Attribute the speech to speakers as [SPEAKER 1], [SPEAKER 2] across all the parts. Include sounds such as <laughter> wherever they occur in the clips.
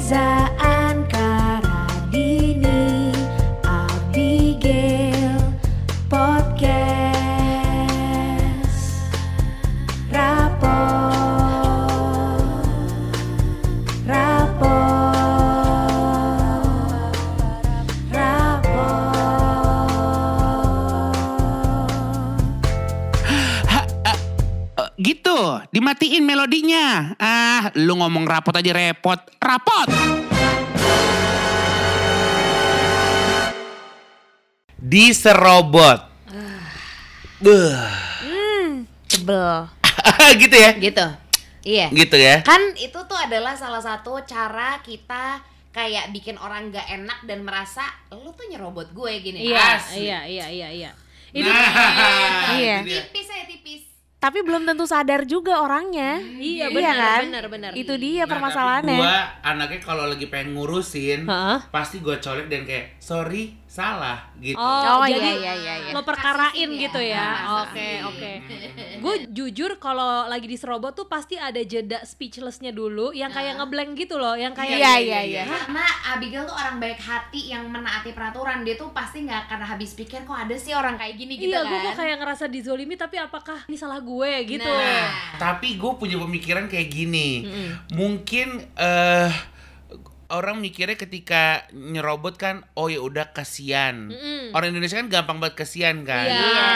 [SPEAKER 1] desire. Rapot aja repot. Rapot! Diserobot. Beuh.
[SPEAKER 2] Sebel. <laughs>
[SPEAKER 1] gitu ya?
[SPEAKER 2] Gitu. Iya.
[SPEAKER 1] Gitu ya?
[SPEAKER 2] Kan itu tuh adalah salah satu cara kita kayak bikin orang gak enak dan merasa lu tuh nyerobot gue gini.
[SPEAKER 3] Iya,
[SPEAKER 1] Asli.
[SPEAKER 3] iya, iya, iya, iya. Itu <laughs>
[SPEAKER 1] Nah,
[SPEAKER 4] Iya.
[SPEAKER 1] itu dia.
[SPEAKER 2] Tipis ya tipis.
[SPEAKER 4] Tapi belum tentu sadar juga orangnya.
[SPEAKER 3] iya
[SPEAKER 4] Iya
[SPEAKER 3] benar,
[SPEAKER 4] kan?
[SPEAKER 3] benar, benar.
[SPEAKER 4] Itu dia
[SPEAKER 1] Nah,
[SPEAKER 4] permasalahannya.
[SPEAKER 1] gua anaknya kalau lagi pengen ngurusin,
[SPEAKER 3] Heeh.
[SPEAKER 1] pasti gue colek dan kayak sorry salah gitu.
[SPEAKER 3] Oh,
[SPEAKER 4] Oh,
[SPEAKER 3] jadi
[SPEAKER 4] iya, iya, iya, iya.
[SPEAKER 3] lo perkarain
[SPEAKER 2] Kasih sih
[SPEAKER 3] gitu
[SPEAKER 2] ya.
[SPEAKER 3] ya.
[SPEAKER 2] Nah,
[SPEAKER 3] Oke,
[SPEAKER 1] kasih.
[SPEAKER 3] oke. <laughs> Gue jujur kalau lagi diserobot tuh pasti ada jeda speechlessnya dulu yang kayak ngeblank gitu loh, yang kayak
[SPEAKER 4] Iya, iya, iya.
[SPEAKER 2] Karena Abigail tuh orang baik hati yang menaati peraturan. Dia tuh pasti nggak akan habis pikir kok ada sih orang kayak gini gitu
[SPEAKER 3] Iya,
[SPEAKER 2] kan.
[SPEAKER 3] gue kok kayak ngerasa dizolimi tapi apakah ini salah gue gitu.
[SPEAKER 2] Nah.
[SPEAKER 1] Tapi gue punya pemikiran kayak gini, mungkin eh orang mikirnya ketika nyerobot kan, oh ya udah kasihan.
[SPEAKER 3] Mm-mm.
[SPEAKER 1] Orang Indonesia kan gampang banget kasihan kan.
[SPEAKER 3] Iya.
[SPEAKER 2] Iya.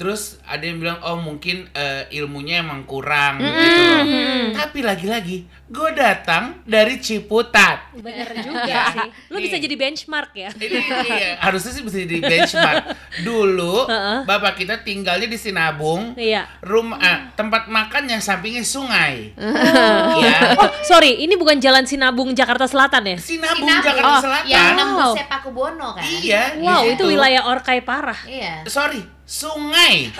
[SPEAKER 1] Terus ada yang bilang oh mungkin eh, ilmunya emang kurang gitu. loh. Tapi lagi-lagi gue datang dari Ciputat.
[SPEAKER 3] Bener juga sih. Lu bisa
[SPEAKER 1] Nih.
[SPEAKER 3] jadi benchmark ya.
[SPEAKER 1] Ini iya, harusnya sih bisa jadi benchmark. Dulu bapak kita tinggalnya di Sinabung.
[SPEAKER 3] Iya.
[SPEAKER 1] Rumah ah, tempat makannya sampingnya sungai. ya.
[SPEAKER 3] Oh, sorry, ini bukan Jalan Sinabung Jakarta Selatan ya?
[SPEAKER 1] Sinabung,
[SPEAKER 2] Sinabung.
[SPEAKER 1] Jakarta
[SPEAKER 2] Oh,
[SPEAKER 1] Selatan.
[SPEAKER 2] Yang
[SPEAKER 3] Wow.
[SPEAKER 2] nembus Pakubono kan.
[SPEAKER 1] Iya.
[SPEAKER 3] Wow, itu wilayah Orkai parah.
[SPEAKER 2] Iya.
[SPEAKER 1] Sorry, sungai.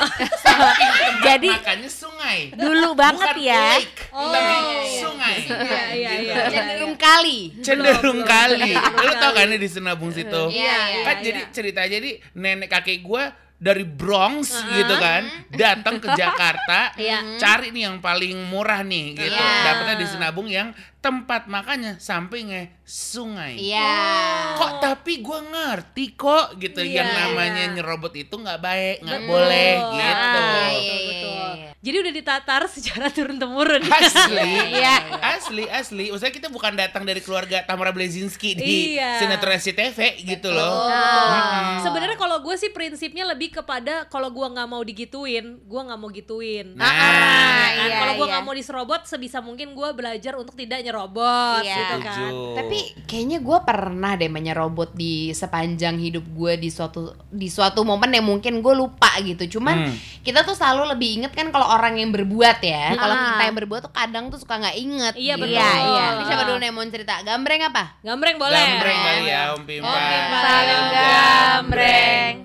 [SPEAKER 1] <laughs>
[SPEAKER 4] Jadi,
[SPEAKER 1] makannya sungai.
[SPEAKER 4] Dulu banget
[SPEAKER 1] Bukan
[SPEAKER 4] ya.
[SPEAKER 1] lake, tapi sungai.
[SPEAKER 3] Iya, iya,
[SPEAKER 1] Gitu.
[SPEAKER 3] iya.
[SPEAKER 2] Cenderung kali.
[SPEAKER 1] Cenderung kali. Lu tau kan di Sinabung situ?
[SPEAKER 2] Iya, iya,
[SPEAKER 1] kan
[SPEAKER 3] iya.
[SPEAKER 1] jadi cerita jadi nenek kakek gua dari Bronx gitu kan datang ke Jakarta
[SPEAKER 3] Iya.
[SPEAKER 1] cari nih yang paling murah nih gitu
[SPEAKER 2] Iya.
[SPEAKER 1] dapetnya di Sinabung yang tempat makannya sampingnya sungai
[SPEAKER 2] Iya.
[SPEAKER 1] kok tapi gua ngerti kok gitu
[SPEAKER 3] Iya,
[SPEAKER 1] yang namanya
[SPEAKER 3] iya.
[SPEAKER 1] nyerobot itu nggak baik nggak boleh
[SPEAKER 3] Ah,
[SPEAKER 1] gitu
[SPEAKER 2] Iya,
[SPEAKER 3] betul,
[SPEAKER 2] iya,
[SPEAKER 3] betul.
[SPEAKER 2] iya.
[SPEAKER 3] Jadi udah ditatar secara turun temurun. <laughs>
[SPEAKER 1] asli
[SPEAKER 2] Iya.
[SPEAKER 1] asli asli maksudnya kita bukan datang dari keluarga Tamara Blazinski di
[SPEAKER 3] Iya.
[SPEAKER 1] sinetron SCTV gitu loh
[SPEAKER 3] Nah, Sebenarnya kalau gue sih prinsipnya lebih kepada kalau gue nggak mau digituin, gue nggak mau gituin.
[SPEAKER 1] Nah,
[SPEAKER 3] Kan?
[SPEAKER 4] iya,
[SPEAKER 3] kalau gue
[SPEAKER 4] iya.
[SPEAKER 3] nggak mau diserobot, sebisa mungkin gue belajar untuk tidak nyerobot,
[SPEAKER 4] Iya.
[SPEAKER 3] gitu kan.
[SPEAKER 1] Setuju.
[SPEAKER 2] Tapi kayaknya gue pernah deh menyerobot di sepanjang hidup gue di suatu di suatu momen yang mungkin gue lupa gitu. Cuman
[SPEAKER 1] Hmm.
[SPEAKER 2] kita tuh selalu lebih inget kan kalau orang yang berbuat ya. Kalau
[SPEAKER 4] Ah.
[SPEAKER 2] kita yang berbuat tuh kadang tuh suka nggak inget.
[SPEAKER 3] Iya,
[SPEAKER 2] gitu.
[SPEAKER 3] betul.
[SPEAKER 4] Iya, iya.
[SPEAKER 2] Ini siapa dulu nih yang mau cerita? Gambreng apa?
[SPEAKER 3] Gambreng boleh.
[SPEAKER 1] Gambreng kali ya Om Pimpa.
[SPEAKER 3] Om Pimpa.
[SPEAKER 4] Saling gambreng.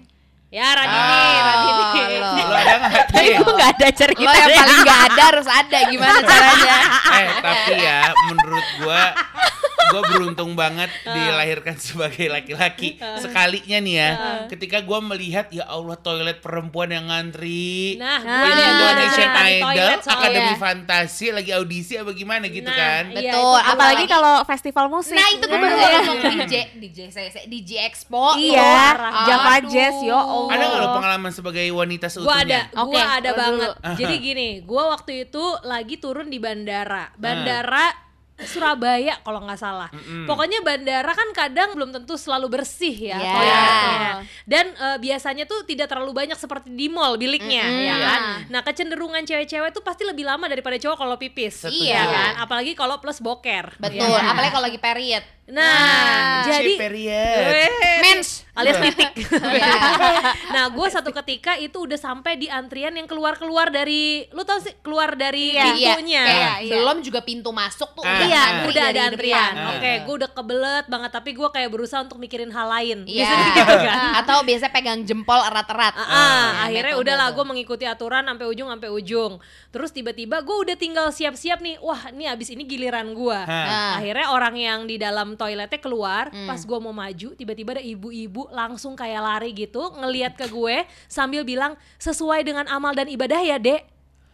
[SPEAKER 3] Ya Radini,
[SPEAKER 2] Ah,
[SPEAKER 3] Radini.
[SPEAKER 2] lo.
[SPEAKER 1] Lo ada nggak?
[SPEAKER 4] Tapi
[SPEAKER 1] Iya.
[SPEAKER 4] gue gak ada cerita.
[SPEAKER 2] Lo yang paling nggak ada harus ada gimana caranya? <laughs>
[SPEAKER 1] Eh tapi ya menurut gua gua beruntung banget dilahirkan sebagai laki-laki sekalinya nih ya ketika gua melihat ya Allah toilet perempuan yang ngantri
[SPEAKER 3] Nah,
[SPEAKER 4] Nah,
[SPEAKER 3] gue
[SPEAKER 1] ini
[SPEAKER 3] gue
[SPEAKER 1] Indonesian
[SPEAKER 3] di
[SPEAKER 1] Idol
[SPEAKER 3] toilet.
[SPEAKER 1] Akademi Fantasi lagi audisi apa gimana gitu
[SPEAKER 3] Nah,
[SPEAKER 1] kan
[SPEAKER 3] iya,
[SPEAKER 2] Betul.
[SPEAKER 3] itu
[SPEAKER 4] Apalagi kalau festival musik.
[SPEAKER 2] Nah itu gue baru
[SPEAKER 4] Iya.
[SPEAKER 2] ngomong DJ DJ DJ Expo.
[SPEAKER 4] Iya. Java. Jazz, yo Allah.
[SPEAKER 1] ada nggak lo pengalaman sebagai wanita
[SPEAKER 3] Gue ada,
[SPEAKER 1] seutuhnya
[SPEAKER 4] Oke,
[SPEAKER 3] gue ada banget.
[SPEAKER 4] dulu.
[SPEAKER 3] Jadi gini, gue waktu itu lagi turun di bandara, bandara Surabaya kalau nggak salah.
[SPEAKER 1] Mm-mm.
[SPEAKER 3] Pokoknya bandara kan kadang belum tentu selalu bersih ya
[SPEAKER 2] Iya.
[SPEAKER 3] toiletnya. Dan eh, biasanya tuh tidak terlalu banyak seperti di mall biliknya
[SPEAKER 2] Mm-mm.
[SPEAKER 3] ya
[SPEAKER 2] Iya.
[SPEAKER 3] kan. Nah, kecenderungan cewek-cewek tuh pasti lebih lama daripada cowok kalau pipis.
[SPEAKER 1] Setuju.
[SPEAKER 3] ya kan? Apalagi kalau plus boker.
[SPEAKER 2] Betul.
[SPEAKER 3] ya kan?
[SPEAKER 2] Apalagi kalau lagi period.
[SPEAKER 3] Nah, jadi
[SPEAKER 1] Ci period.
[SPEAKER 3] Weh. Alias titik. <laughs>
[SPEAKER 2] Iya. <laughs>
[SPEAKER 3] nah, gue satu ketika itu udah sampai di antrian yang keluar-keluar dari, lu tau sih keluar dari
[SPEAKER 4] Iya.
[SPEAKER 3] pintunya.
[SPEAKER 4] Iya, iya.
[SPEAKER 2] belum juga pintu masuk tuh
[SPEAKER 1] Ah,
[SPEAKER 2] udah
[SPEAKER 3] Iya,
[SPEAKER 2] antri
[SPEAKER 3] udah ada antrian. Oke, gue udah kebelet banget, tapi gue kayak berusaha untuk mikirin hal lain.
[SPEAKER 2] Iya.
[SPEAKER 3] Biasanya gitu kan. <laughs>
[SPEAKER 2] Atau biasa pegang jempol erat-erat.
[SPEAKER 3] Ah, ah,
[SPEAKER 2] Nah,
[SPEAKER 3] akhirnya udahlah gue mengikuti aturan sampai ujung sampai ujung. Terus tiba-tiba gue udah tinggal siap-siap nih. Wah, ini abis ini giliran gue.
[SPEAKER 2] Nah.
[SPEAKER 3] Akhirnya orang yang di dalam toiletnya keluar,
[SPEAKER 2] Hmm.
[SPEAKER 3] pas gue mau maju, tiba-tiba ada ibu-ibu langsung kayak lari gitu, ngeliat ke gue sambil bilang sesuai dengan amal dan ibadah ya, Dek.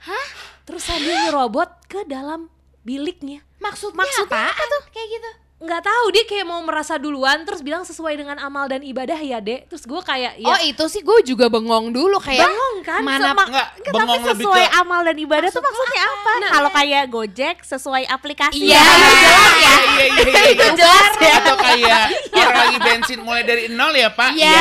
[SPEAKER 3] Hah? Terus sambil nyerobot ke dalam biliknya.
[SPEAKER 2] Maksudnya, apa? tuh? Kayak gitu.
[SPEAKER 3] Nggak tahu dia kayak mau merasa duluan terus bilang sesuai dengan amal dan ibadah ya dek terus gue kayak ya
[SPEAKER 2] Oh itu sih gue juga bengong dulu kayak
[SPEAKER 3] bengong kan
[SPEAKER 2] mana
[SPEAKER 3] Sama-
[SPEAKER 1] Enggak,
[SPEAKER 4] Tapi
[SPEAKER 1] bengong lebih
[SPEAKER 4] sesuai
[SPEAKER 1] ke
[SPEAKER 4] amal dan ibadah tuh maksudnya apa? Kalau kayak Gojek sesuai aplikasi.
[SPEAKER 2] Iya, jelas ya.
[SPEAKER 1] Iya, iya, iya, iya, iya.
[SPEAKER 4] jelas ya.
[SPEAKER 1] Atau kayak orang lagi bensin mulai dari nol ya Pak?
[SPEAKER 2] Iya,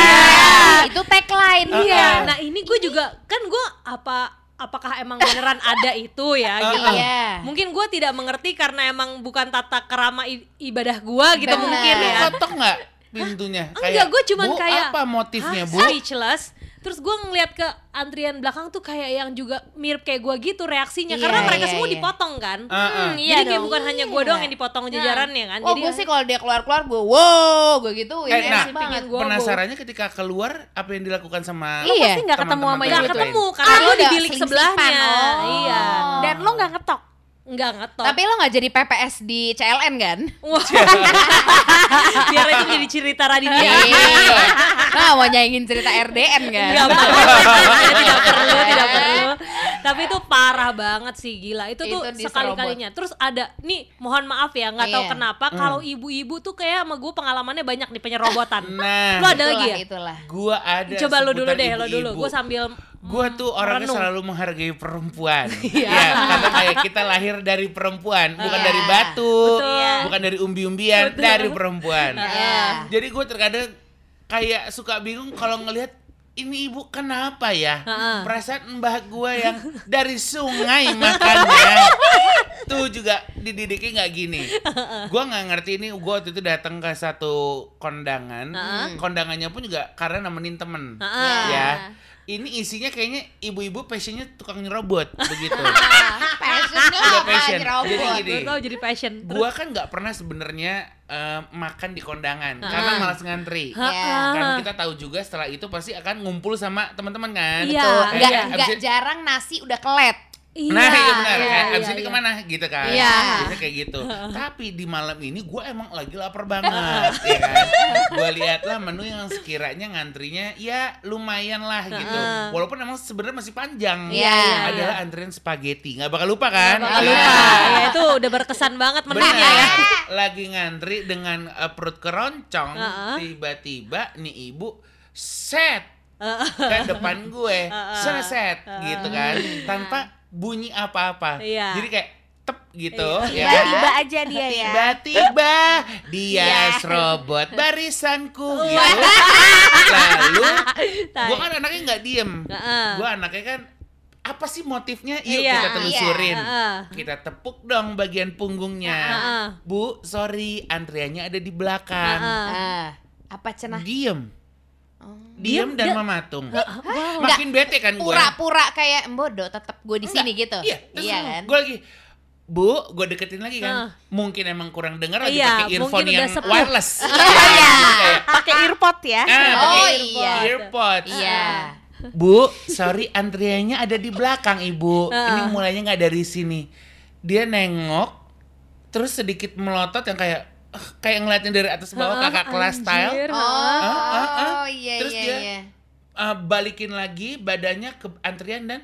[SPEAKER 2] itu tagline.
[SPEAKER 3] Iya, nah ini gue juga kan gue apa apakah emang beneran ada itu ya <laughs> gitu.
[SPEAKER 2] Iya.
[SPEAKER 3] Mungkin gue tidak mengerti karena emang bukan tata kerama ibadah gue gitu
[SPEAKER 2] Benar.
[SPEAKER 3] mungkin ya.
[SPEAKER 1] kotok nggak pintunya?
[SPEAKER 3] Enggak, gue cuman
[SPEAKER 1] "Bu,
[SPEAKER 3] kayak
[SPEAKER 1] apa motifnya
[SPEAKER 3] "Hah,
[SPEAKER 1] Bu?
[SPEAKER 3] Speechless. Terus gue ngeliat ke antrian belakang tuh kayak yang juga mirip kayak gue gitu reaksinya
[SPEAKER 2] Iya,
[SPEAKER 3] karena mereka
[SPEAKER 2] iya,
[SPEAKER 3] semua
[SPEAKER 2] iya.
[SPEAKER 3] dipotong kan.
[SPEAKER 1] Ah, ah.
[SPEAKER 4] Hmm, iya
[SPEAKER 3] Jadi kayak
[SPEAKER 4] dong.
[SPEAKER 3] bukan hanya gue doang yang dipotong jajarannya kan.
[SPEAKER 2] Oh
[SPEAKER 3] Jadi
[SPEAKER 2] gue sih kalau dia keluar-keluar gue wow gue gitu
[SPEAKER 1] Eh, nah,
[SPEAKER 2] banget.
[SPEAKER 3] gua-
[SPEAKER 1] Penasarannya ketika keluar apa yang dilakukan sama
[SPEAKER 2] Iya.
[SPEAKER 4] Pasti nggak ketemu sama
[SPEAKER 1] lain?
[SPEAKER 3] ketemu karena
[SPEAKER 2] Ah,
[SPEAKER 3] lo di bilik sebelahnya.
[SPEAKER 2] Oh.
[SPEAKER 3] Iya.
[SPEAKER 4] Dan lo nggak ngetok.
[SPEAKER 3] Nggak ngetop.
[SPEAKER 2] Tapi lo nggak jadi PPS di CLN kan?
[SPEAKER 3] Wah. <laughs> Biar itu jadi cerita Raditya.
[SPEAKER 2] Iya. Nah mau nyaingin cerita RDN kan?
[SPEAKER 3] Nggak perlu, tidak perlu, tidak perlu. Tapi itu parah banget sih gila. Itu tuh
[SPEAKER 2] Itu
[SPEAKER 3] sekali-kalinya. Terus ada nih, mohon maaf ya, nggak tahu
[SPEAKER 2] Iya.
[SPEAKER 3] kenapa kalau ibu-ibu tuh kayak sama gue pengalamannya banyak di penyerobotan.
[SPEAKER 1] Nah,
[SPEAKER 3] Lo ada
[SPEAKER 2] Itulah,
[SPEAKER 3] lagi ya?
[SPEAKER 2] Itulah.
[SPEAKER 1] gua ada
[SPEAKER 3] Coba lo dulu deh, lo dulu. Gue sambil
[SPEAKER 1] Gua tuh orangnya
[SPEAKER 3] merenung.
[SPEAKER 1] selalu menghargai perempuan. <laughs>
[SPEAKER 3] Iya.
[SPEAKER 1] ya, karena kayak kita lahir dari perempuan, bukan
[SPEAKER 2] Iya.
[SPEAKER 1] dari batu,
[SPEAKER 3] Betul.
[SPEAKER 1] bukan dari umbi-umbian, dari perempuan.
[SPEAKER 2] Iya.
[SPEAKER 1] Jadi gue terkadang kayak suka bingung kalau ngelihat ini ibu kenapa ya?
[SPEAKER 3] Heeh.
[SPEAKER 1] Perasaan mbah gue yang dari sungai makannya tuh juga dididiknya nggak gini. Gua nggak ngerti ini. Gue waktu itu datang ke satu kondangan. Kondangannya pun juga karena nemenin temen.
[SPEAKER 3] Heeh.
[SPEAKER 1] Ya. Ini isinya kayaknya ibu-ibu passionnya tukang nyerobot <laughs> begitu.
[SPEAKER 2] Passionnya
[SPEAKER 1] Udah
[SPEAKER 2] apa?
[SPEAKER 1] passion.
[SPEAKER 2] Nyerobot.
[SPEAKER 1] Jadi gini.
[SPEAKER 3] Gue jadi passion. Terus-
[SPEAKER 1] Gua kan nggak pernah sebenarnya eh, makan di kondangan karena malas ngantri.
[SPEAKER 2] Iya.
[SPEAKER 1] Karena kita tahu juga setelah itu pasti akan ngumpul sama teman-teman kan.
[SPEAKER 3] Iya.
[SPEAKER 2] Tuh, nggak
[SPEAKER 1] Kayak
[SPEAKER 2] nggak
[SPEAKER 1] abis-
[SPEAKER 2] jarang nasi udah kelet.
[SPEAKER 3] Iya,
[SPEAKER 1] Nah iya benar.
[SPEAKER 3] iya, iya,
[SPEAKER 1] abis ini
[SPEAKER 3] iya.
[SPEAKER 1] ke mana? Gitu kan.
[SPEAKER 2] Iya.
[SPEAKER 1] Biasanya kayak gitu. <laughs> Tapi di malam ini gue emang lagi lapar banget <laughs> ya kan? Gue lihat lah menu yang sekiranya ngantrinya ya lumayan lah gitu. Walaupun emang sebenarnya masih panjang.
[SPEAKER 2] Iya, iya,
[SPEAKER 1] Adalah antrian spaghetti. Gak bakal lupa kan?
[SPEAKER 3] Nggak
[SPEAKER 1] Iya.
[SPEAKER 3] lupa. Ya itu udah berkesan banget menunya ya. <laughs>
[SPEAKER 1] Lagi ngantri dengan uh, perut keroncong, tiba-tiba nih ibu set. Ke depan gue, set gitu kan, tanpa bunyi apa-apa.
[SPEAKER 3] Iya.
[SPEAKER 1] Jadi kayak tep gitu ya.
[SPEAKER 4] Tiba-tiba aja dia ya.
[SPEAKER 1] Tiba-tiba <laughs> dia
[SPEAKER 4] Iya.
[SPEAKER 1] serobot barisanku gitu. Lalu gue kan anaknya nggak diem.
[SPEAKER 3] Heeh.
[SPEAKER 1] Gue anaknya kan apa sih motifnya? Yuk
[SPEAKER 3] Iya,
[SPEAKER 1] kita telusurin.
[SPEAKER 3] iya. Heeh.
[SPEAKER 1] Kita tepuk dong bagian punggungnya.
[SPEAKER 3] Heeh.
[SPEAKER 1] Bu, sorry, antriannya ada di belakang.
[SPEAKER 3] Heeh.
[SPEAKER 2] Ah, apa cenah?
[SPEAKER 1] Diem.
[SPEAKER 2] Oh.
[SPEAKER 1] Diem dan
[SPEAKER 3] dia-
[SPEAKER 1] mematung.
[SPEAKER 2] Wow.
[SPEAKER 1] Makin bete kan gue.
[SPEAKER 2] Pura-pura kayak bodoh tetap gue di sini gitu.
[SPEAKER 1] Iya, terus
[SPEAKER 2] iya kan?
[SPEAKER 1] Gue lagi Bu, gue deketin lagi kan.
[SPEAKER 3] Heeh.
[SPEAKER 1] Mungkin emang kurang denger lagi
[SPEAKER 3] Iya,
[SPEAKER 1] pakai earphone yang
[SPEAKER 3] sepuh.
[SPEAKER 1] wireless. <laughs>
[SPEAKER 2] Iya.
[SPEAKER 4] Pakai earpod ya.
[SPEAKER 1] ah,
[SPEAKER 2] Oh, iya.
[SPEAKER 1] earpods.
[SPEAKER 2] Iya. <laughs>
[SPEAKER 1] Bu, sorry antriannya ada di belakang ibu. Ini mulainya nggak dari sini. Dia nengok, terus sedikit melotot yang kayak eh, kayak ngeliatin dari atas bawah kakak kelas style.
[SPEAKER 2] Oh.
[SPEAKER 1] Ah, ah, ah.
[SPEAKER 2] iya
[SPEAKER 1] Terus
[SPEAKER 2] iya
[SPEAKER 1] dia-
[SPEAKER 2] iya.
[SPEAKER 1] Eh, balikin lagi badannya ke antrian dan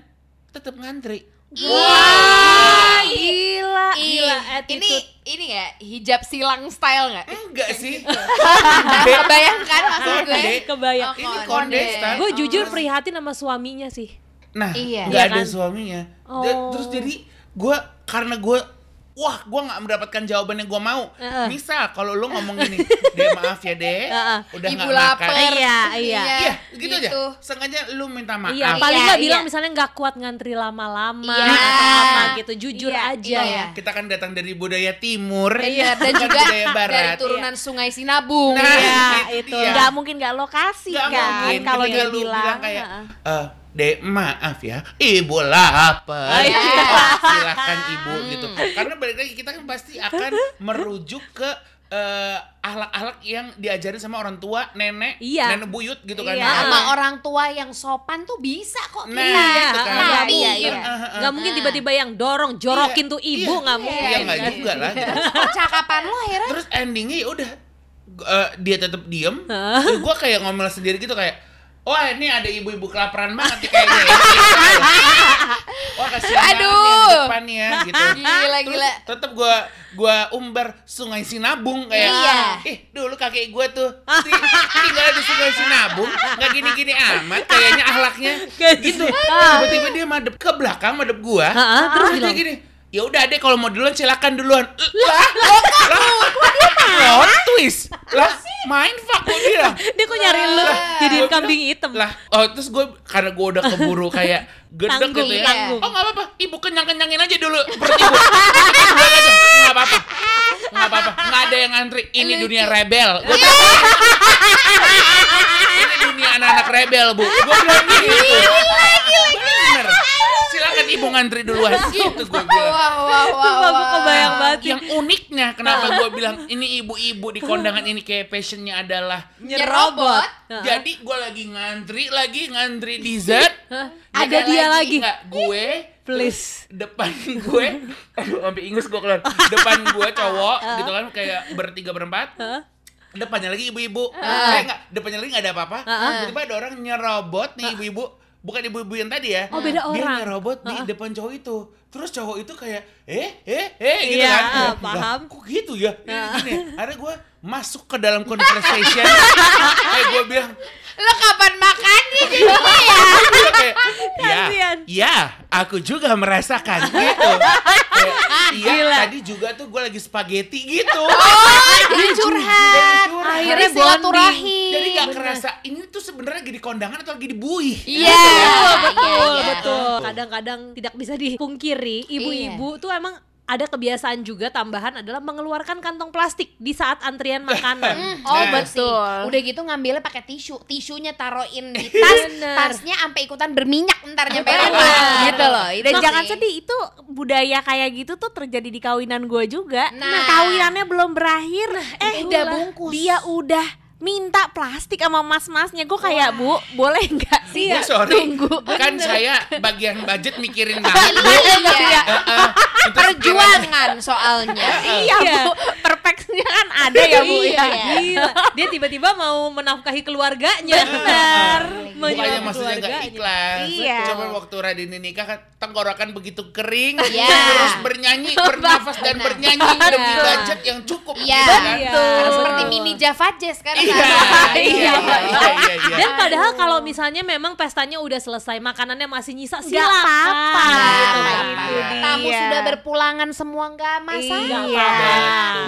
[SPEAKER 1] tetap ngantri.
[SPEAKER 2] Wah,
[SPEAKER 4] Gila.
[SPEAKER 3] Gila,
[SPEAKER 2] Ini
[SPEAKER 3] attitude.
[SPEAKER 2] ini ya hijab silang style nggak?
[SPEAKER 1] Enggak sih. <laughs>
[SPEAKER 2] Kebayangkan maksud gue?
[SPEAKER 3] Kebayang.
[SPEAKER 2] Oh,
[SPEAKER 1] Ini
[SPEAKER 2] konde.
[SPEAKER 3] Gue jujur prihatin sama suaminya sih.
[SPEAKER 1] Nah,
[SPEAKER 2] Iya.
[SPEAKER 1] nggak
[SPEAKER 3] Iya
[SPEAKER 1] ada
[SPEAKER 3] kan?
[SPEAKER 1] suaminya.
[SPEAKER 3] Oh.
[SPEAKER 1] Terus jadi gue karena gue wah gue nggak mendapatkan jawaban yang gue mau.
[SPEAKER 3] Heeh.
[SPEAKER 1] Misal kalau lu ngomong gini, <laughs> deh maaf ya deh,
[SPEAKER 3] Heeh.
[SPEAKER 1] udah
[SPEAKER 2] Ibu
[SPEAKER 1] nggak makan.
[SPEAKER 2] lapar.
[SPEAKER 3] Iya, iya.
[SPEAKER 1] Iya, gitu, aja.
[SPEAKER 2] gitu.
[SPEAKER 1] Sengaja lu minta maaf.
[SPEAKER 3] Iya, paling
[SPEAKER 2] Iya,
[SPEAKER 3] nggak
[SPEAKER 2] iya.
[SPEAKER 3] bilang misalnya nggak kuat ngantri lama-lama
[SPEAKER 2] Iya.
[SPEAKER 3] atau apa gitu, jujur
[SPEAKER 4] Iya,
[SPEAKER 3] aja.
[SPEAKER 2] iya.
[SPEAKER 1] Kita kan datang dari budaya timur,
[SPEAKER 2] Iya, dan
[SPEAKER 1] bukan
[SPEAKER 2] juga
[SPEAKER 1] budaya barat.
[SPEAKER 2] dari turunan Sungai Sinabung.
[SPEAKER 1] Nah,
[SPEAKER 3] Iya,
[SPEAKER 1] itu
[SPEAKER 3] itu.
[SPEAKER 4] Nggak mungkin nggak lokasi
[SPEAKER 1] Nggak
[SPEAKER 4] kan
[SPEAKER 1] mungkin
[SPEAKER 4] kalau dia
[SPEAKER 1] lu
[SPEAKER 4] bilang.
[SPEAKER 1] kayak
[SPEAKER 4] Heeh.
[SPEAKER 1] Dek, maaf ya, ibu lapar.
[SPEAKER 2] Iya.
[SPEAKER 1] Oh, silahkan ibu gitu. Karena balik lagi kita kan pasti akan merujuk ke eh, ahlak-ahlak yang diajarin sama orang tua, nenek,
[SPEAKER 3] Iya.
[SPEAKER 1] nenek buyut gitu kan.
[SPEAKER 3] Iya.
[SPEAKER 2] Sama orang tua yang sopan tuh bisa kok
[SPEAKER 1] Nah,
[SPEAKER 2] kita.
[SPEAKER 1] gitu kan.
[SPEAKER 2] Tapi,
[SPEAKER 4] Iya, iya, iya.
[SPEAKER 1] Ah, ah.
[SPEAKER 3] Nggak mungkin tiba-tiba yang dorong, jorokin tuh ibu
[SPEAKER 1] Iya,
[SPEAKER 3] nggak
[SPEAKER 1] iya,
[SPEAKER 3] mungkin.
[SPEAKER 1] Iya, nggak
[SPEAKER 3] kan?
[SPEAKER 1] juga lah. gitu.
[SPEAKER 2] percakapan lo akhirnya
[SPEAKER 1] Terus endingnya ya udah eh, dia tetap diem, gue kayak ngomel sendiri gitu kayak Wah ini ada ibu-ibu kelaparan banget nih kayaknya ya. Wah kasihan
[SPEAKER 2] Aduh.
[SPEAKER 1] di depan ya gitu.
[SPEAKER 2] Gila,
[SPEAKER 1] Terus
[SPEAKER 2] gila.
[SPEAKER 1] tetep gua gua umbar Sungai Sinabung kayak
[SPEAKER 2] Iya.
[SPEAKER 1] ih dulu kakek gua tuh ti- tinggal di Sungai Sinabung nggak gini-gini amat kayaknya ahlaknya gitu. Tiba-tiba dia madep ke belakang madep gua.
[SPEAKER 3] Ha-ha, terus
[SPEAKER 1] dia gini Ya udah deh kalau mau duluan silakan duluan. Lah, lah, plot twist. Lah, main fuck gua bilang.
[SPEAKER 3] Dia kok nyari lu
[SPEAKER 1] Lah,
[SPEAKER 3] jadiin
[SPEAKER 1] gua
[SPEAKER 3] kambing hitam.
[SPEAKER 1] Lah, oh terus gue karena gue udah keburu kayak <laughs> gedek
[SPEAKER 3] Tanggung,
[SPEAKER 1] gitu ya.
[SPEAKER 2] tanggung.
[SPEAKER 1] Oh nggak apa-apa, ibu kenyang-kenyangin aja dulu perut ibu. Bilang aja, nggak apa-apa, nggak apa-apa, nggak ada yang ngantri. Ini dunia rebel. Bilang, Ini dunia anak-anak rebel bu. Gue bilang gitu. Silakan ibu ngantri duluan. <laughs> Gitu gue bilang.
[SPEAKER 2] Wah, wah, wah,
[SPEAKER 3] Sumpah gue
[SPEAKER 2] wah.
[SPEAKER 3] kebayang banget.
[SPEAKER 1] Yang uniknya kenapa gue <laughs> bilang ini ibu-ibu di kondangan ini kayak passionnya adalah
[SPEAKER 2] Nyerobot.
[SPEAKER 1] jadi gue lagi ngantri lagi ngantri dessert.
[SPEAKER 3] Ada
[SPEAKER 1] Ada
[SPEAKER 3] dia lagi.
[SPEAKER 1] Nggak, gue
[SPEAKER 3] Please.
[SPEAKER 1] depan gue, <laughs> aduh sampai ingus gue keluar. Depan gue cowok gitu kan kayak bertiga berempat. Depannya lagi ibu-ibu. Eh enggak, depannya lagi nggak ada apa-apa.
[SPEAKER 3] Heeh.
[SPEAKER 1] Tiba-tiba ada orang nyerobot nih ibu-ibu. Bukan ibu-ibu yang tadi ya.
[SPEAKER 3] Oh, beda
[SPEAKER 1] Dia
[SPEAKER 3] orang.
[SPEAKER 1] nyerobot di depan cowok itu. Terus cowok itu kayak eh eh eh gitu
[SPEAKER 3] Iya,
[SPEAKER 1] kan. Lah,
[SPEAKER 3] paham.
[SPEAKER 1] Kok gitu ya? Ini gini. Akhirnya gue masuk ke dalam conversation. <laughs> kayak gue bilang,
[SPEAKER 2] Lo kapan makannya juga ya?
[SPEAKER 1] Dia kayak, ya, ya, aku juga merasakan gitu. Iya, tadi juga tuh gue lagi spaghetti gitu.
[SPEAKER 2] Oh, jadi curhat. Akhirnya silaturahim.
[SPEAKER 1] Jadi gak kerasa ini tuh sebenarnya lagi di kondangan atau lagi di buih.
[SPEAKER 2] Iya,
[SPEAKER 3] Betul, betul,
[SPEAKER 2] iya, iya.
[SPEAKER 3] betul. Kadang-kadang tidak bisa dipungkiri, ibu-ibu tuh emang ada kebiasaan juga tambahan adalah mengeluarkan kantong plastik di saat antrian makanan. <laughs>
[SPEAKER 2] Oh
[SPEAKER 1] Nah.
[SPEAKER 2] betul. Udah gitu ngambilnya pakai tisu, tisunya taruhin di <laughs> tas, tasnya sampai ikutan berminyak ntar nyampe rumah gitu loh. Itu
[SPEAKER 4] Dan jangan
[SPEAKER 2] sih.
[SPEAKER 4] sedih itu budaya kayak gitu tuh terjadi di kawinan gue juga.
[SPEAKER 2] Nah.
[SPEAKER 4] Nah, kawinannya belum berakhir, eh
[SPEAKER 2] udah bungkus.
[SPEAKER 4] Dia udah minta plastik sama mas-masnya. Gue kayak bu, boleh nggak sih?
[SPEAKER 1] Bu, sorry,
[SPEAKER 4] Tunggu.
[SPEAKER 1] kan saya bagian budget mikirin <laughs> banget. Bu.
[SPEAKER 2] Iya.
[SPEAKER 1] Heeh. Untuk
[SPEAKER 2] Perjuangan soalnya.
[SPEAKER 4] Iya bu, kan ada ya bu ya.
[SPEAKER 2] Iya.
[SPEAKER 3] Gila. Dia tiba-tiba mau menafkahi keluarganya.
[SPEAKER 4] Bener.
[SPEAKER 1] Bukannya
[SPEAKER 3] Menyuap
[SPEAKER 1] maksudnya nggak
[SPEAKER 3] keluarganya.
[SPEAKER 1] ikhlas.
[SPEAKER 4] Iya.
[SPEAKER 1] Coba waktu Radini nikah kan tenggorokan begitu kering,
[SPEAKER 2] Iya.
[SPEAKER 1] terus bernyanyi, bernafas dan
[SPEAKER 2] Benar.
[SPEAKER 1] bernyanyi demi
[SPEAKER 2] Betul.
[SPEAKER 1] budget yang cukup.
[SPEAKER 2] Iya.
[SPEAKER 1] gitu kan?
[SPEAKER 2] Karena seperti mini Java Jazz kan.
[SPEAKER 1] Iya, iya, iya, iya, iya.
[SPEAKER 3] Dan padahal kalau misalnya memang pestanya udah selesai, makanannya masih nyisa, silakan.
[SPEAKER 4] apa-apa.
[SPEAKER 3] Gitu.
[SPEAKER 4] dia.
[SPEAKER 2] Tamu sudah berpulangan semua nggak masalah.
[SPEAKER 4] Iya.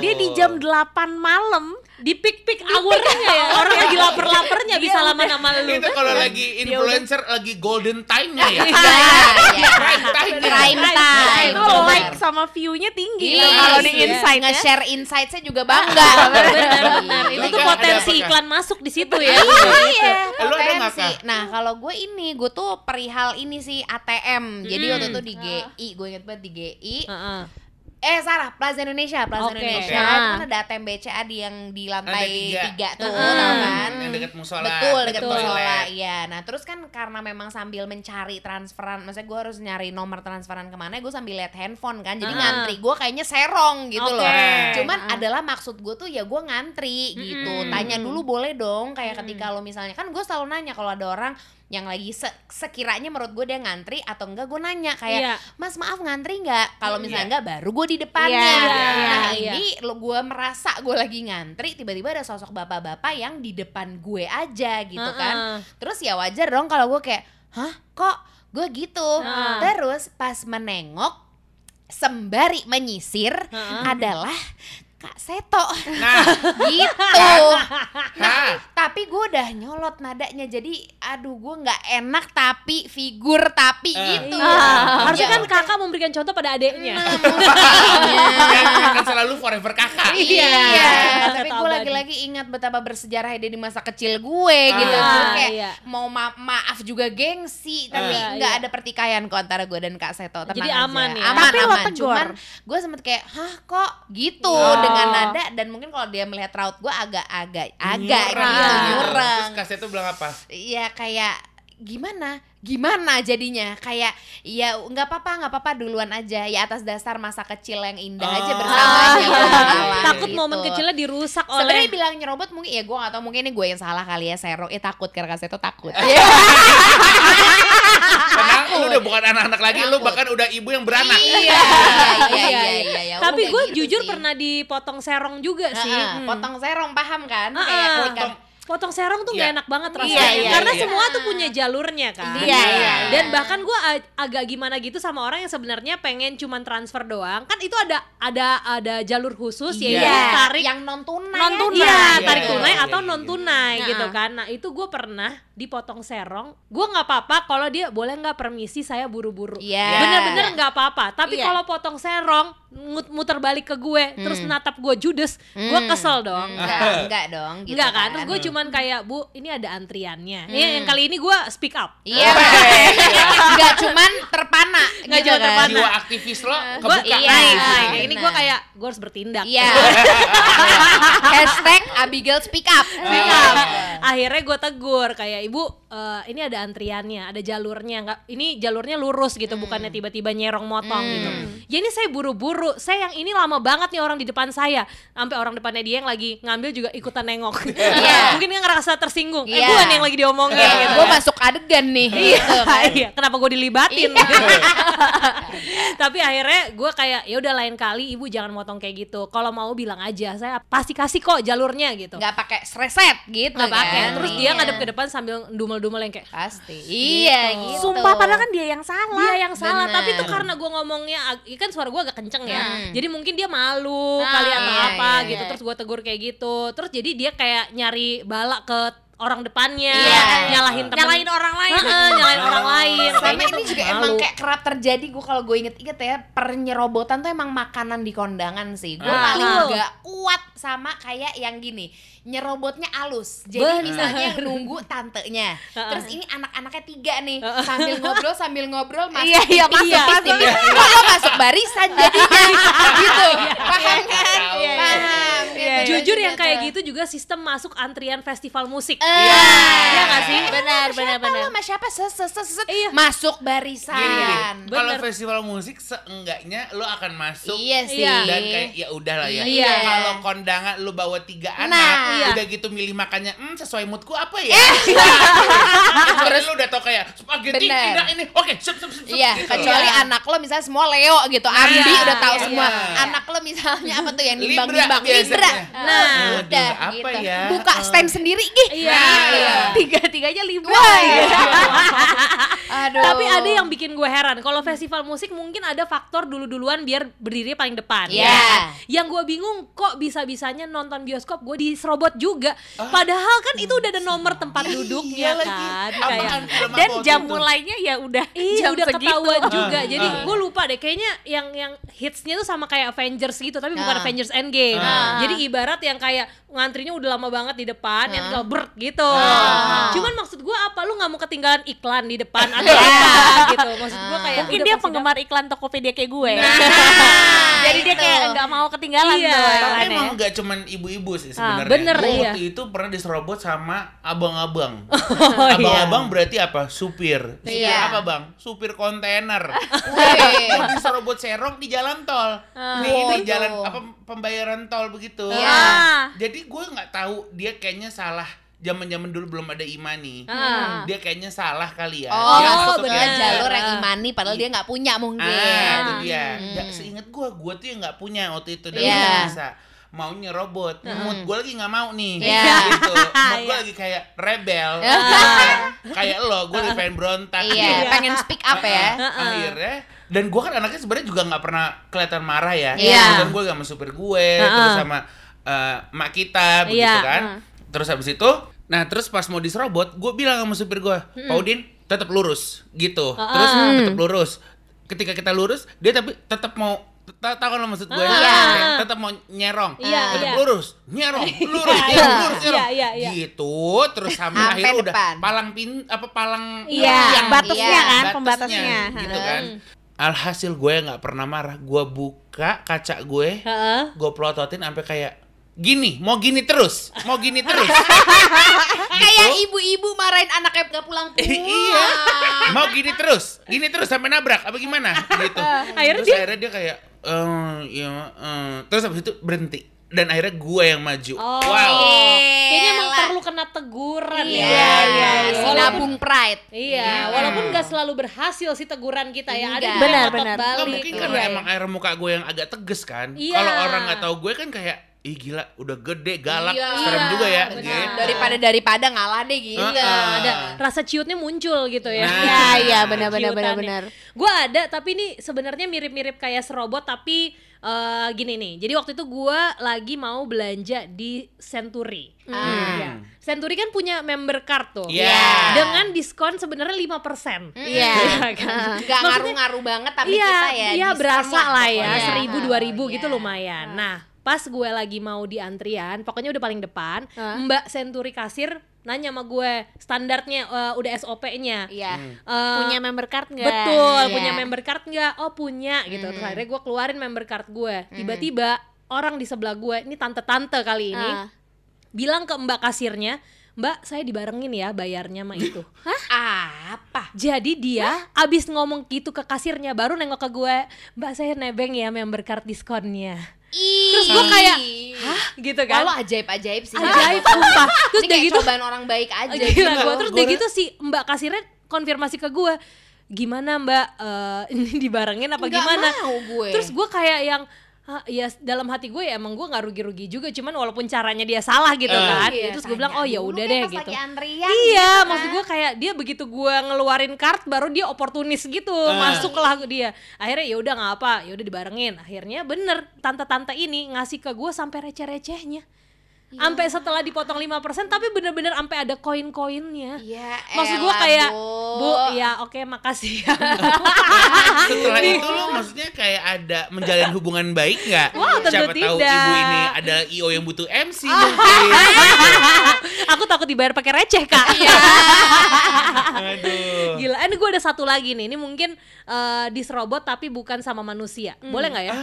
[SPEAKER 4] Dia di jam 8 malam
[SPEAKER 3] Di pik-pik hour-nya ya, <laughs> orang lagi lapar-laparnya bisa lama sama lu.
[SPEAKER 1] Itu kalau lagi influencer lagi golden time-nya ya.
[SPEAKER 2] Iya, iya.
[SPEAKER 1] Prime time.
[SPEAKER 2] Prime time.
[SPEAKER 4] itu like sama view-nya tinggi
[SPEAKER 2] Iya,
[SPEAKER 4] kalau di
[SPEAKER 2] iya.
[SPEAKER 4] insight
[SPEAKER 2] nge-share insight saya juga bangga. <laughs>
[SPEAKER 3] Benar-benar. Itu tuh potensi iklan masuk di situ ya.
[SPEAKER 2] Iya,
[SPEAKER 1] lu ada nggak,
[SPEAKER 2] potensi.
[SPEAKER 1] Kak?
[SPEAKER 2] Nah, kalau gue ini, gue tuh perihal ini sih ATM. Jadi
[SPEAKER 3] Hmm.
[SPEAKER 2] waktu itu di GI, gue inget banget di GI. Eh, Sarah, Plaza Indonesia, Plaza
[SPEAKER 3] Oke.
[SPEAKER 2] Indonesia.
[SPEAKER 4] Oke.
[SPEAKER 2] Itu kan ada ATM BCA di yang di lantai
[SPEAKER 1] tiga.
[SPEAKER 2] tiga tuh,
[SPEAKER 3] Heeh.
[SPEAKER 2] tau kan?
[SPEAKER 1] Yang dekat musola.
[SPEAKER 2] Betul, dekat
[SPEAKER 3] Betul.
[SPEAKER 2] musola. Iya. Nah, terus kan karena memang sambil mencari transferan, maksudnya gue harus nyari nomor transferan ke mana, gue sambil lihat handphone kan. Jadi
[SPEAKER 3] Ah.
[SPEAKER 2] ngantri, gue kayaknya serong gitu
[SPEAKER 3] Oke.
[SPEAKER 2] loh. Cuman adalah maksud gue tuh ya gue ngantri gitu.
[SPEAKER 3] Mm-mm.
[SPEAKER 2] Tanya dulu boleh dong, kayak ketika lo misalnya kan gue selalu nanya kalau ada orang yang lagi se- sekiranya menurut gue dia ngantri atau enggak gue nanya kayak
[SPEAKER 3] Iya.
[SPEAKER 2] mas maaf ngantri nggak kalau misalnya
[SPEAKER 1] Iya.
[SPEAKER 2] enggak baru gue di depannya
[SPEAKER 4] Iya,
[SPEAKER 2] nah
[SPEAKER 3] iya.
[SPEAKER 2] ini lo gue merasa gue lagi ngantri tiba-tiba ada sosok bapak-bapak yang di depan gue aja gitu kan
[SPEAKER 3] Heeh.
[SPEAKER 2] terus ya wajar dong kalau gue kayak hah kok gue gitu
[SPEAKER 3] Ah.
[SPEAKER 2] terus pas menengok sembari menyisir
[SPEAKER 3] Heeh.
[SPEAKER 2] adalah Kak Seto
[SPEAKER 1] Nah,
[SPEAKER 2] gitu
[SPEAKER 1] ha.
[SPEAKER 2] tapi gue udah nyolot nadanya jadi aduh gue nggak enak tapi figur tapi
[SPEAKER 1] Eh.
[SPEAKER 2] gitu
[SPEAKER 3] Ah, harusnya
[SPEAKER 2] Ya
[SPEAKER 3] kan kakak memberikan contoh pada adeknya.
[SPEAKER 2] Nah. <laughs>
[SPEAKER 1] Kan selalu forever kakak.
[SPEAKER 2] Iya,
[SPEAKER 3] Iya.
[SPEAKER 2] tapi
[SPEAKER 3] Kata
[SPEAKER 2] gue lagi-lagi ingat betapa bersejarah dia di masa kecil gue gitu.
[SPEAKER 1] Ah,
[SPEAKER 2] Gue kayak
[SPEAKER 3] iya.
[SPEAKER 2] mau ma- maaf juga gengsi, tapi
[SPEAKER 3] Ah,
[SPEAKER 2] nggak
[SPEAKER 3] iya.
[SPEAKER 2] ada pertikaian kok antara gue dan Kak Seto. Tenang
[SPEAKER 3] Jadi
[SPEAKER 2] aja.
[SPEAKER 3] aman ya?
[SPEAKER 2] Aman,
[SPEAKER 4] Tapi
[SPEAKER 2] aman. Cuman gue sempet kayak, hah kok gitu
[SPEAKER 3] Oh.
[SPEAKER 2] Dengan nada dan mungkin kalau dia melihat raut gue agak-agak agak
[SPEAKER 1] Nyurang.
[SPEAKER 2] gitu
[SPEAKER 1] Terus
[SPEAKER 2] nyurang.
[SPEAKER 1] kaset tuh bilang apa?
[SPEAKER 2] Iya kayak gimana gimana jadinya kayak ya nggak apa-apa nggak apa-apa duluan aja ya atas dasar masa kecil yang indah aja
[SPEAKER 1] Oh.
[SPEAKER 2] bersamanya kawan-kawan, <laughs>
[SPEAKER 3] Takut
[SPEAKER 2] gitu.
[SPEAKER 3] momen kecilnya dirusak
[SPEAKER 2] Sebenarnya
[SPEAKER 3] oleh
[SPEAKER 2] bilang nyerobot mungkin ya gue gak tau mungkin ini gue yang salah kali ya serong eh takut karena saya tuh takut <laughs>
[SPEAKER 1] Karena lu udah bukan anak-anak lagi, lu
[SPEAKER 2] Takut.
[SPEAKER 1] bahkan udah ibu yang beranak.
[SPEAKER 2] iya iya iya
[SPEAKER 3] Iya,
[SPEAKER 2] iya iya
[SPEAKER 3] Tapi gue
[SPEAKER 2] gitu
[SPEAKER 3] jujur
[SPEAKER 2] sih.
[SPEAKER 3] pernah dipotong serong juga sih.
[SPEAKER 2] Heeh,
[SPEAKER 3] Hmm.
[SPEAKER 2] potong serong paham kan
[SPEAKER 3] Ah,
[SPEAKER 2] kayak
[SPEAKER 3] ah.
[SPEAKER 2] klik kan.
[SPEAKER 3] Potong serong tuh gak
[SPEAKER 1] Iya.
[SPEAKER 3] enak banget
[SPEAKER 4] Iya,
[SPEAKER 3] rasanya
[SPEAKER 4] iya,
[SPEAKER 3] karena
[SPEAKER 1] iya.
[SPEAKER 3] semua tuh punya jalurnya kan.
[SPEAKER 4] Iya, iya, iya.
[SPEAKER 3] Dan bahkan gue agak gimana gitu sama orang yang sebenarnya pengen cuman transfer doang. Kan itu ada ada ada jalur khusus
[SPEAKER 1] Iya.
[SPEAKER 3] yaitu
[SPEAKER 2] Iya,
[SPEAKER 3] tarik
[SPEAKER 2] yang non tunai
[SPEAKER 4] Non tunai.
[SPEAKER 3] Iya,
[SPEAKER 1] Iya,
[SPEAKER 3] tarik
[SPEAKER 1] iya,
[SPEAKER 3] tunai
[SPEAKER 1] iya,
[SPEAKER 3] atau non tunai
[SPEAKER 4] Nah.
[SPEAKER 3] gitu kan. Nah, itu gue pernah dipotong serong. Gue nggak apa-apa kalau dia boleh nggak permisi saya buru-buru.
[SPEAKER 2] Iya.
[SPEAKER 3] Bener-bener nggak apa-apa. Tapi
[SPEAKER 4] Iya.
[SPEAKER 3] kalau potong serong muter balik ke gue, terus
[SPEAKER 2] Hmm.
[SPEAKER 3] natap gue judes, gue
[SPEAKER 2] Hmm.
[SPEAKER 3] kesel dong.
[SPEAKER 2] enggak enggak dong gitu
[SPEAKER 3] Enggak kan? Terus gue cuman kayak, "Bu, ini ada antriannya." Ya,
[SPEAKER 2] Hmm.
[SPEAKER 3] yang kali ini gue speak up.
[SPEAKER 2] Iya. <laughs> Enggak cuman terpana
[SPEAKER 3] Nggak
[SPEAKER 2] gitu
[SPEAKER 3] cuma
[SPEAKER 2] kan.
[SPEAKER 3] terpana.
[SPEAKER 1] Jiwa aktivis lo
[SPEAKER 3] Gue
[SPEAKER 1] kebuka.
[SPEAKER 2] iya.
[SPEAKER 3] naik, naik. Kayak ini gue kayak gue harus bertindak.
[SPEAKER 2] Iya. <laughs> Hashtag Abigail speak up.
[SPEAKER 3] Speak up. Akhirnya gue tegur kayak ibu eh, ini ada antriannya, ada jalurnya. Nggak, ini jalurnya lurus gitu, bukannya tiba-tiba nyerong motong gitu. Ya ini saya buru-buru. Saya yang ini lama banget nih orang di depan saya. Sampai orang depannya dia yang lagi ngambil juga ikutan nengok. <laughs>
[SPEAKER 2] Iya.
[SPEAKER 3] Mungkin dia ngerasa tersinggung. Eh
[SPEAKER 2] Iya.
[SPEAKER 3] gue nih yang lagi diomongin gitu.
[SPEAKER 2] Gue masuk adegan nih.
[SPEAKER 3] Iya,
[SPEAKER 2] gitu kan. <laughs>
[SPEAKER 3] iya. Kenapa gue dilibatin? <laughs> Tapi akhirnya gue kayak ya udah lain kali ibu jangan motong kayak gitu. Kalau mau bilang aja, saya pasti kasih kok jalurnya gitu.
[SPEAKER 2] Nggak pakai reset gitu
[SPEAKER 3] nggak pakai
[SPEAKER 2] kan.
[SPEAKER 3] terus dia
[SPEAKER 2] Iya.
[SPEAKER 3] ngadep ke depan sambil dumel-dumel yang kayak
[SPEAKER 2] Pasti. Iya gitu.
[SPEAKER 4] Sumpah padahal kan dia yang salah.
[SPEAKER 3] dia yang salah
[SPEAKER 2] Bener.
[SPEAKER 3] tapi itu karena gue ngomongnya ag- kan suara gue agak kenceng ya
[SPEAKER 2] Hmm.
[SPEAKER 3] jadi mungkin dia malu
[SPEAKER 4] Ah,
[SPEAKER 3] kali atau
[SPEAKER 2] iya,
[SPEAKER 3] apa
[SPEAKER 2] iya,
[SPEAKER 3] gitu
[SPEAKER 2] iya.
[SPEAKER 3] terus gue tegur kayak gitu terus jadi dia kayak nyari balak ke orang depannya
[SPEAKER 2] Iya.
[SPEAKER 3] nyalahin temen.
[SPEAKER 4] Nyalahin orang lain.
[SPEAKER 3] Nyalahin orang lain.
[SPEAKER 2] sama ini juga
[SPEAKER 3] malu.
[SPEAKER 2] emang kayak kerap terjadi gue kalau gue inget-inget ya penyerobotan tuh emang makanan di kondangan sih. Gue
[SPEAKER 1] Ah.
[SPEAKER 2] paling gak kuat sama kayak yang gini nyerobotnya alus. Jadi
[SPEAKER 3] Bener.
[SPEAKER 2] misalnya yang <laughs> nunggu tantenya. Terus ini anak-anaknya tiga nih sambil ngobrol sambil ngobrol masuk
[SPEAKER 4] Iya, iya, masuk,
[SPEAKER 2] tipis,
[SPEAKER 4] masuk.
[SPEAKER 2] Kok lo masuk barisan jadinya. <laughs> Gitu. Paham kan?
[SPEAKER 1] Iya, iya,
[SPEAKER 2] paham. Gitu.
[SPEAKER 4] iya.
[SPEAKER 3] jujur
[SPEAKER 2] Gitu
[SPEAKER 3] yang kayak gitu juga sistem masuk antrian festival musik
[SPEAKER 2] Iya.
[SPEAKER 3] Iya nggak sih?
[SPEAKER 4] Benar, benar, benar.
[SPEAKER 2] lo sama siapa set set
[SPEAKER 3] Iya.
[SPEAKER 2] masuk barisan
[SPEAKER 1] Gini, gini. Kalau festival musik seenggaknya lo akan masuk
[SPEAKER 2] iya sih
[SPEAKER 3] Iya.
[SPEAKER 1] dan kayak ya udah lah ya.
[SPEAKER 2] Iya.
[SPEAKER 1] Kalau kondangan lu bawa tiga anak,
[SPEAKER 2] Nah.
[SPEAKER 3] Iya.
[SPEAKER 1] udah gitu milih makannya, hmm sesuai moodku apa ya?
[SPEAKER 2] Eh. <laughs>
[SPEAKER 1] Terus lu udah tau kayak spaghetti
[SPEAKER 2] Bener.
[SPEAKER 1] tidak ini, oke, sip sip. sip,
[SPEAKER 2] Iya,
[SPEAKER 1] gitu.
[SPEAKER 2] kecuali anak lo misalnya semua Leo gitu, Ambi
[SPEAKER 3] Iya,
[SPEAKER 2] udah tahu
[SPEAKER 3] iya,
[SPEAKER 2] semua.
[SPEAKER 1] iya.
[SPEAKER 2] Anak lo misalnya apa tuh yang nimbang-nimbang. Libra.
[SPEAKER 3] Nah,
[SPEAKER 2] udah
[SPEAKER 1] apa
[SPEAKER 2] gitu.
[SPEAKER 1] ya?
[SPEAKER 2] Buka stand sendiri gih.
[SPEAKER 3] Iya.
[SPEAKER 1] Iya.
[SPEAKER 4] Tiga-tiganya Libra.
[SPEAKER 2] Wah, iya. Aduh.
[SPEAKER 3] Tapi ada yang bikin gue heran. Kalau festival musik mungkin ada faktor dulu-duluan biar berdiri paling depan.
[SPEAKER 2] Iya.
[SPEAKER 3] ya kan? Yang gue bingung kok bisa-bisanya nonton bioskop gue diserobot juga. Padahal kan itu udah ada nomor tempat duduknya
[SPEAKER 1] Iya lagi.
[SPEAKER 3] kan. Kayak
[SPEAKER 1] film
[SPEAKER 4] Dan jam mulainya ya udah
[SPEAKER 3] Iya
[SPEAKER 4] jam
[SPEAKER 3] udah
[SPEAKER 4] segitu.
[SPEAKER 3] ketahuan juga.
[SPEAKER 1] Ah,
[SPEAKER 3] Jadi
[SPEAKER 1] ah.
[SPEAKER 3] gue lupa deh kayaknya yang yang hitsnya tuh sama kayak Avengers gitu, tapi bukan
[SPEAKER 2] Ah.
[SPEAKER 3] Avengers Endgame.
[SPEAKER 1] Ah.
[SPEAKER 3] Jadi ibarat yang kayak ngantrinya udah lama banget di depan, yang
[SPEAKER 2] Ah.
[SPEAKER 3] tinggal ber gitu.
[SPEAKER 2] Ah.
[SPEAKER 3] Cuman maksud gue apa? Lu nggak mau ketinggalan iklan di depan <laughs> atau apa gitu? Maksud gue
[SPEAKER 2] Ah.
[SPEAKER 3] kayak
[SPEAKER 4] Mungkin dia penggemar iklan Tokopedia kayak gue.
[SPEAKER 2] Nah, <laughs>
[SPEAKER 4] Jadi dia
[SPEAKER 2] itu.
[SPEAKER 4] kayak nggak mau ketinggalan
[SPEAKER 3] Iya.
[SPEAKER 4] tuh
[SPEAKER 1] Tapi emang gak cuman ibu-ibu sih
[SPEAKER 3] Ah,
[SPEAKER 1] sebenarnya.
[SPEAKER 3] bener,
[SPEAKER 1] Gua
[SPEAKER 3] iya.
[SPEAKER 1] waktu itu pernah diserobot sama abang-abang. <laughs>
[SPEAKER 3] Oh, iya.
[SPEAKER 1] abang-abang berarti apa? Supir. Supir
[SPEAKER 2] Iya.
[SPEAKER 1] apa bang? Supir kontainer.
[SPEAKER 2] Wih.
[SPEAKER 1] Diserobot serong di jalan tol.
[SPEAKER 3] Ah.
[SPEAKER 1] Nih ini
[SPEAKER 2] Waduh.
[SPEAKER 1] jalan apa pembayaran tol begitu.
[SPEAKER 2] Iya.
[SPEAKER 4] Ah.
[SPEAKER 1] Jadi gue nggak tahu dia kayaknya salah. Zaman-zaman dulu belum ada imani.
[SPEAKER 3] Ah.
[SPEAKER 1] Dia kayaknya salah kali ya.
[SPEAKER 2] Oh,
[SPEAKER 1] dia
[SPEAKER 2] bener
[SPEAKER 1] yang-
[SPEAKER 2] jalur yang
[SPEAKER 3] Ah.
[SPEAKER 2] imani padahal dia nggak punya mungkin.
[SPEAKER 1] Ah, itu dia.
[SPEAKER 2] Hmm.
[SPEAKER 1] Ya, seingat gua, gua tuh yang nggak punya waktu itu dan
[SPEAKER 2] Iya.
[SPEAKER 1] nggak bisa maunya robot. Mood gua lagi nggak mau nih.
[SPEAKER 2] Iya.
[SPEAKER 1] Gitu. Mood gua <laughs>
[SPEAKER 3] Iya.
[SPEAKER 1] lagi kayak rebel.
[SPEAKER 2] Ah. <laughs>
[SPEAKER 1] kayak lo, gua lagi pengen berontak.
[SPEAKER 2] Iya,
[SPEAKER 1] gitu.
[SPEAKER 2] pengen speak up ya.
[SPEAKER 1] Akhirnya dan gua kan anaknya sebenarnya juga nggak pernah kelihatan marah ya.
[SPEAKER 2] Iya.
[SPEAKER 1] Dan gua sama supir gue, terus sama eh, mak kita begitu
[SPEAKER 3] Iya,
[SPEAKER 1] kan. Terus habis itu, nah terus pas mau diserobot, gue bilang sama supir gue, Pak Udin tetap lurus gitu. Terus
[SPEAKER 3] Ah.
[SPEAKER 1] tetap lurus. Ketika kita lurus, dia tapi tetap mau ta- tahu kan lo maksud gue
[SPEAKER 3] Ah.
[SPEAKER 1] ya?
[SPEAKER 3] Iya.
[SPEAKER 1] tetap mau nyerong
[SPEAKER 3] Iya,
[SPEAKER 1] tetap
[SPEAKER 3] iya.
[SPEAKER 1] lurus nyerong <laughs> lurus
[SPEAKER 3] Iya,
[SPEAKER 1] nyerong
[SPEAKER 3] iya.
[SPEAKER 1] lurus nyerong
[SPEAKER 3] Iya, iya, iya.
[SPEAKER 1] gitu terus sampai akhirnya udah
[SPEAKER 2] depan.
[SPEAKER 1] palang pin apa palang
[SPEAKER 4] Iya,
[SPEAKER 1] tiang.
[SPEAKER 4] batasnya
[SPEAKER 2] Iya,
[SPEAKER 4] kan,
[SPEAKER 1] batasnya,
[SPEAKER 4] pembatasnya.
[SPEAKER 1] gitu kan alhasil gue nggak pernah marah gue buka kaca gue
[SPEAKER 3] Heeh.
[SPEAKER 1] gue plototin sampai kayak gini, mau gini terus, mau gini terus. <laughs>
[SPEAKER 2] Kayak ibu-ibu marahin anaknya nggak pulang-pulang. <laughs>
[SPEAKER 1] iya. Mau gini terus, gini terus sampai nabrak apa gimana gitu. <laughs>
[SPEAKER 3] Akhirnya
[SPEAKER 1] terus
[SPEAKER 3] dia-
[SPEAKER 1] akhirnya dia kayak eh ya eh." terus habis itu berhenti dan akhirnya gue yang maju.
[SPEAKER 3] Oh.
[SPEAKER 1] Wow.
[SPEAKER 3] Kayaknya emang perlu kena teguran
[SPEAKER 2] Iya,
[SPEAKER 3] ya.
[SPEAKER 2] iya, si
[SPEAKER 3] Walaupun-
[SPEAKER 2] nabung pride.
[SPEAKER 3] Iya, walaupun nggak selalu berhasil sih teguran kita ya. Ada
[SPEAKER 4] Benar, benar.
[SPEAKER 3] Balik.
[SPEAKER 1] mungkin
[SPEAKER 3] Iya,
[SPEAKER 1] karena
[SPEAKER 3] iya.
[SPEAKER 1] emang air muka gue yang agak tegas kan.
[SPEAKER 3] Iya.
[SPEAKER 1] Kalau orang nggak tahu gue kan kayak ih gila udah gede galak
[SPEAKER 2] Iya.
[SPEAKER 1] serem juga ya gitu.
[SPEAKER 2] Daripada daripada ngalah deh gitu.
[SPEAKER 3] Iya,
[SPEAKER 1] Ah.
[SPEAKER 3] ada rasa ciutnya muncul gitu ya.
[SPEAKER 1] Nah.
[SPEAKER 4] Iya, iya, benar, benar, benar,
[SPEAKER 3] Ciutannya.
[SPEAKER 4] benar.
[SPEAKER 3] Gue ada, tapi ini sebenarnya mirip-mirip kayak serobot, tapi eh, gini nih. Jadi waktu itu gue lagi mau belanja di Century.
[SPEAKER 2] Ah.
[SPEAKER 3] Ya. Century kan punya member card tuh.
[SPEAKER 1] Iya.
[SPEAKER 3] Dengan diskon sebenarnya 5%.
[SPEAKER 4] Iya.
[SPEAKER 3] kan?
[SPEAKER 2] Gak ngaruh-ngaruh banget tapi
[SPEAKER 3] iya,
[SPEAKER 2] kita ya
[SPEAKER 3] iya berasa lah ya,
[SPEAKER 2] pokoknya.
[SPEAKER 3] seribu dua ribu
[SPEAKER 2] Iya.
[SPEAKER 3] gitu lumayan. Nah, pas gue lagi mau di antrian, pokoknya udah paling depan,
[SPEAKER 4] Hah?
[SPEAKER 3] Mbak Century kasir nanya sama gue standarnya eh, udah SOP-nya.
[SPEAKER 2] Iya.
[SPEAKER 3] Eh,
[SPEAKER 4] Punya member card nggak?
[SPEAKER 3] Betul,
[SPEAKER 2] Iya.
[SPEAKER 3] punya member card nggak? Oh punya gitu. Terus akhirnya gue keluarin member card gue. Tiba-tiba orang di sebelah gue, ini tante-tante kali ini,
[SPEAKER 4] Ah.
[SPEAKER 3] bilang ke mbak kasirnya, Mbak saya dibarengin ya bayarnya sama itu. <laughs>
[SPEAKER 2] Apa?
[SPEAKER 3] Jadi dia abis ngomong gitu ke kasirnya baru nengok ke gue, Mbak saya nebeng ya member card diskonnya. Terus gue kayak, hah gitu kan?
[SPEAKER 2] Kalau ajaib-ajaib sih.
[SPEAKER 3] Ajaib, sumpah. Terus udah
[SPEAKER 2] kayak
[SPEAKER 3] gitu,
[SPEAKER 2] cobaan orang baik <laughs> aja
[SPEAKER 3] gila
[SPEAKER 2] gitu.
[SPEAKER 3] gue terus udah gitu si mbak kasirnya konfirmasi ke gue gimana mbak eh, <laughs> ini dibarengin apa
[SPEAKER 2] Nggak
[SPEAKER 3] gimana
[SPEAKER 2] mau gue.
[SPEAKER 3] terus gue kayak yang "Ah, ya dalam hati gue ya emang gue nggak rugi-rugi juga cuman walaupun caranya dia salah gitu
[SPEAKER 1] Eh.
[SPEAKER 3] kan
[SPEAKER 2] Iya,
[SPEAKER 3] terus gue bilang oh ya udah
[SPEAKER 2] deh
[SPEAKER 3] gitu iya
[SPEAKER 2] gitu
[SPEAKER 3] maksud
[SPEAKER 2] kan.
[SPEAKER 3] gue kayak dia begitu gue ngeluarin kart baru dia oportunis gitu
[SPEAKER 1] Eh.
[SPEAKER 3] masuk lah dia akhirnya ya udah nggak apa ya udah dibarengin akhirnya bener tante-tante ini ngasih ke gue sampai receh-recehnya
[SPEAKER 2] Iya.
[SPEAKER 3] sampai setelah dipotong 5% tapi bener-bener sampai ada koin-koinnya
[SPEAKER 2] Ya
[SPEAKER 3] maksud gue
[SPEAKER 2] elah,
[SPEAKER 3] kayak
[SPEAKER 2] Bu.
[SPEAKER 3] bu ya oke makasih ya <laughs>
[SPEAKER 1] Setelah itu lo maksudnya kayak ada menjalin hubungan baik nggak?
[SPEAKER 3] Wah, tentu
[SPEAKER 1] Siapa tahu
[SPEAKER 3] tidak.
[SPEAKER 1] ibu ini adalah IO yang butuh MC
[SPEAKER 2] Ah.
[SPEAKER 1] mungkin. <laughs>
[SPEAKER 3] aku takut dibayar pakai receh kak
[SPEAKER 2] Iya.
[SPEAKER 1] Aduh.
[SPEAKER 3] gila ini gue ada satu lagi nih ini mungkin eh, diserobot tapi bukan sama manusia boleh nggak ya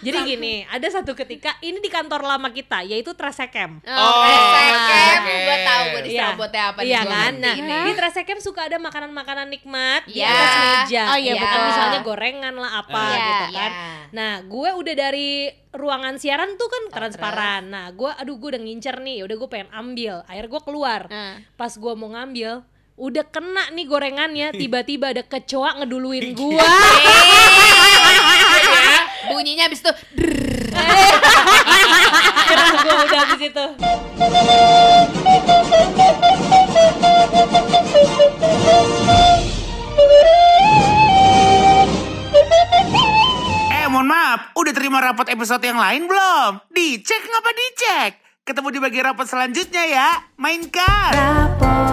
[SPEAKER 3] jadi gini ada satu ketika ini di kantor lama kita yaitu Tresekem
[SPEAKER 1] Oh,
[SPEAKER 2] Tresekem,
[SPEAKER 1] Tresekem.
[SPEAKER 2] gue tahu gue
[SPEAKER 3] Iya.
[SPEAKER 2] diserobotnya apa
[SPEAKER 3] Iya
[SPEAKER 2] gua
[SPEAKER 3] kan? Nah,
[SPEAKER 2] nih.
[SPEAKER 3] di Tresekem suka ada makanan-makanan nikmat di
[SPEAKER 2] Iya.
[SPEAKER 3] atas meja.
[SPEAKER 4] Oh iya,
[SPEAKER 3] Ya kan?
[SPEAKER 4] betul.
[SPEAKER 3] Misalnya gorengan lah apa
[SPEAKER 2] Iya,
[SPEAKER 3] gitu kan.
[SPEAKER 2] iya.
[SPEAKER 3] Nah, gue udah dari ruangan siaran tuh kan transparan. Nah, gue aduh gue udah ngincer nih, udah gue pengen ambil. Akhirnya gue keluar.
[SPEAKER 4] Nah.
[SPEAKER 3] Pas gue mau ngambil, udah kena nih gorengannya, <laughs> tiba-tiba ada kecoa ngeduluin <laughs> gua.
[SPEAKER 2] Bunyinya abis itu
[SPEAKER 3] Gerah gue udah di situ.
[SPEAKER 1] Eh mohon maaf, udah terima rapot episode yang lain belum? Dicek ngapa dicek? Ketemu di bagian rapot selanjutnya ya. Mainkan.
[SPEAKER 5] Rapor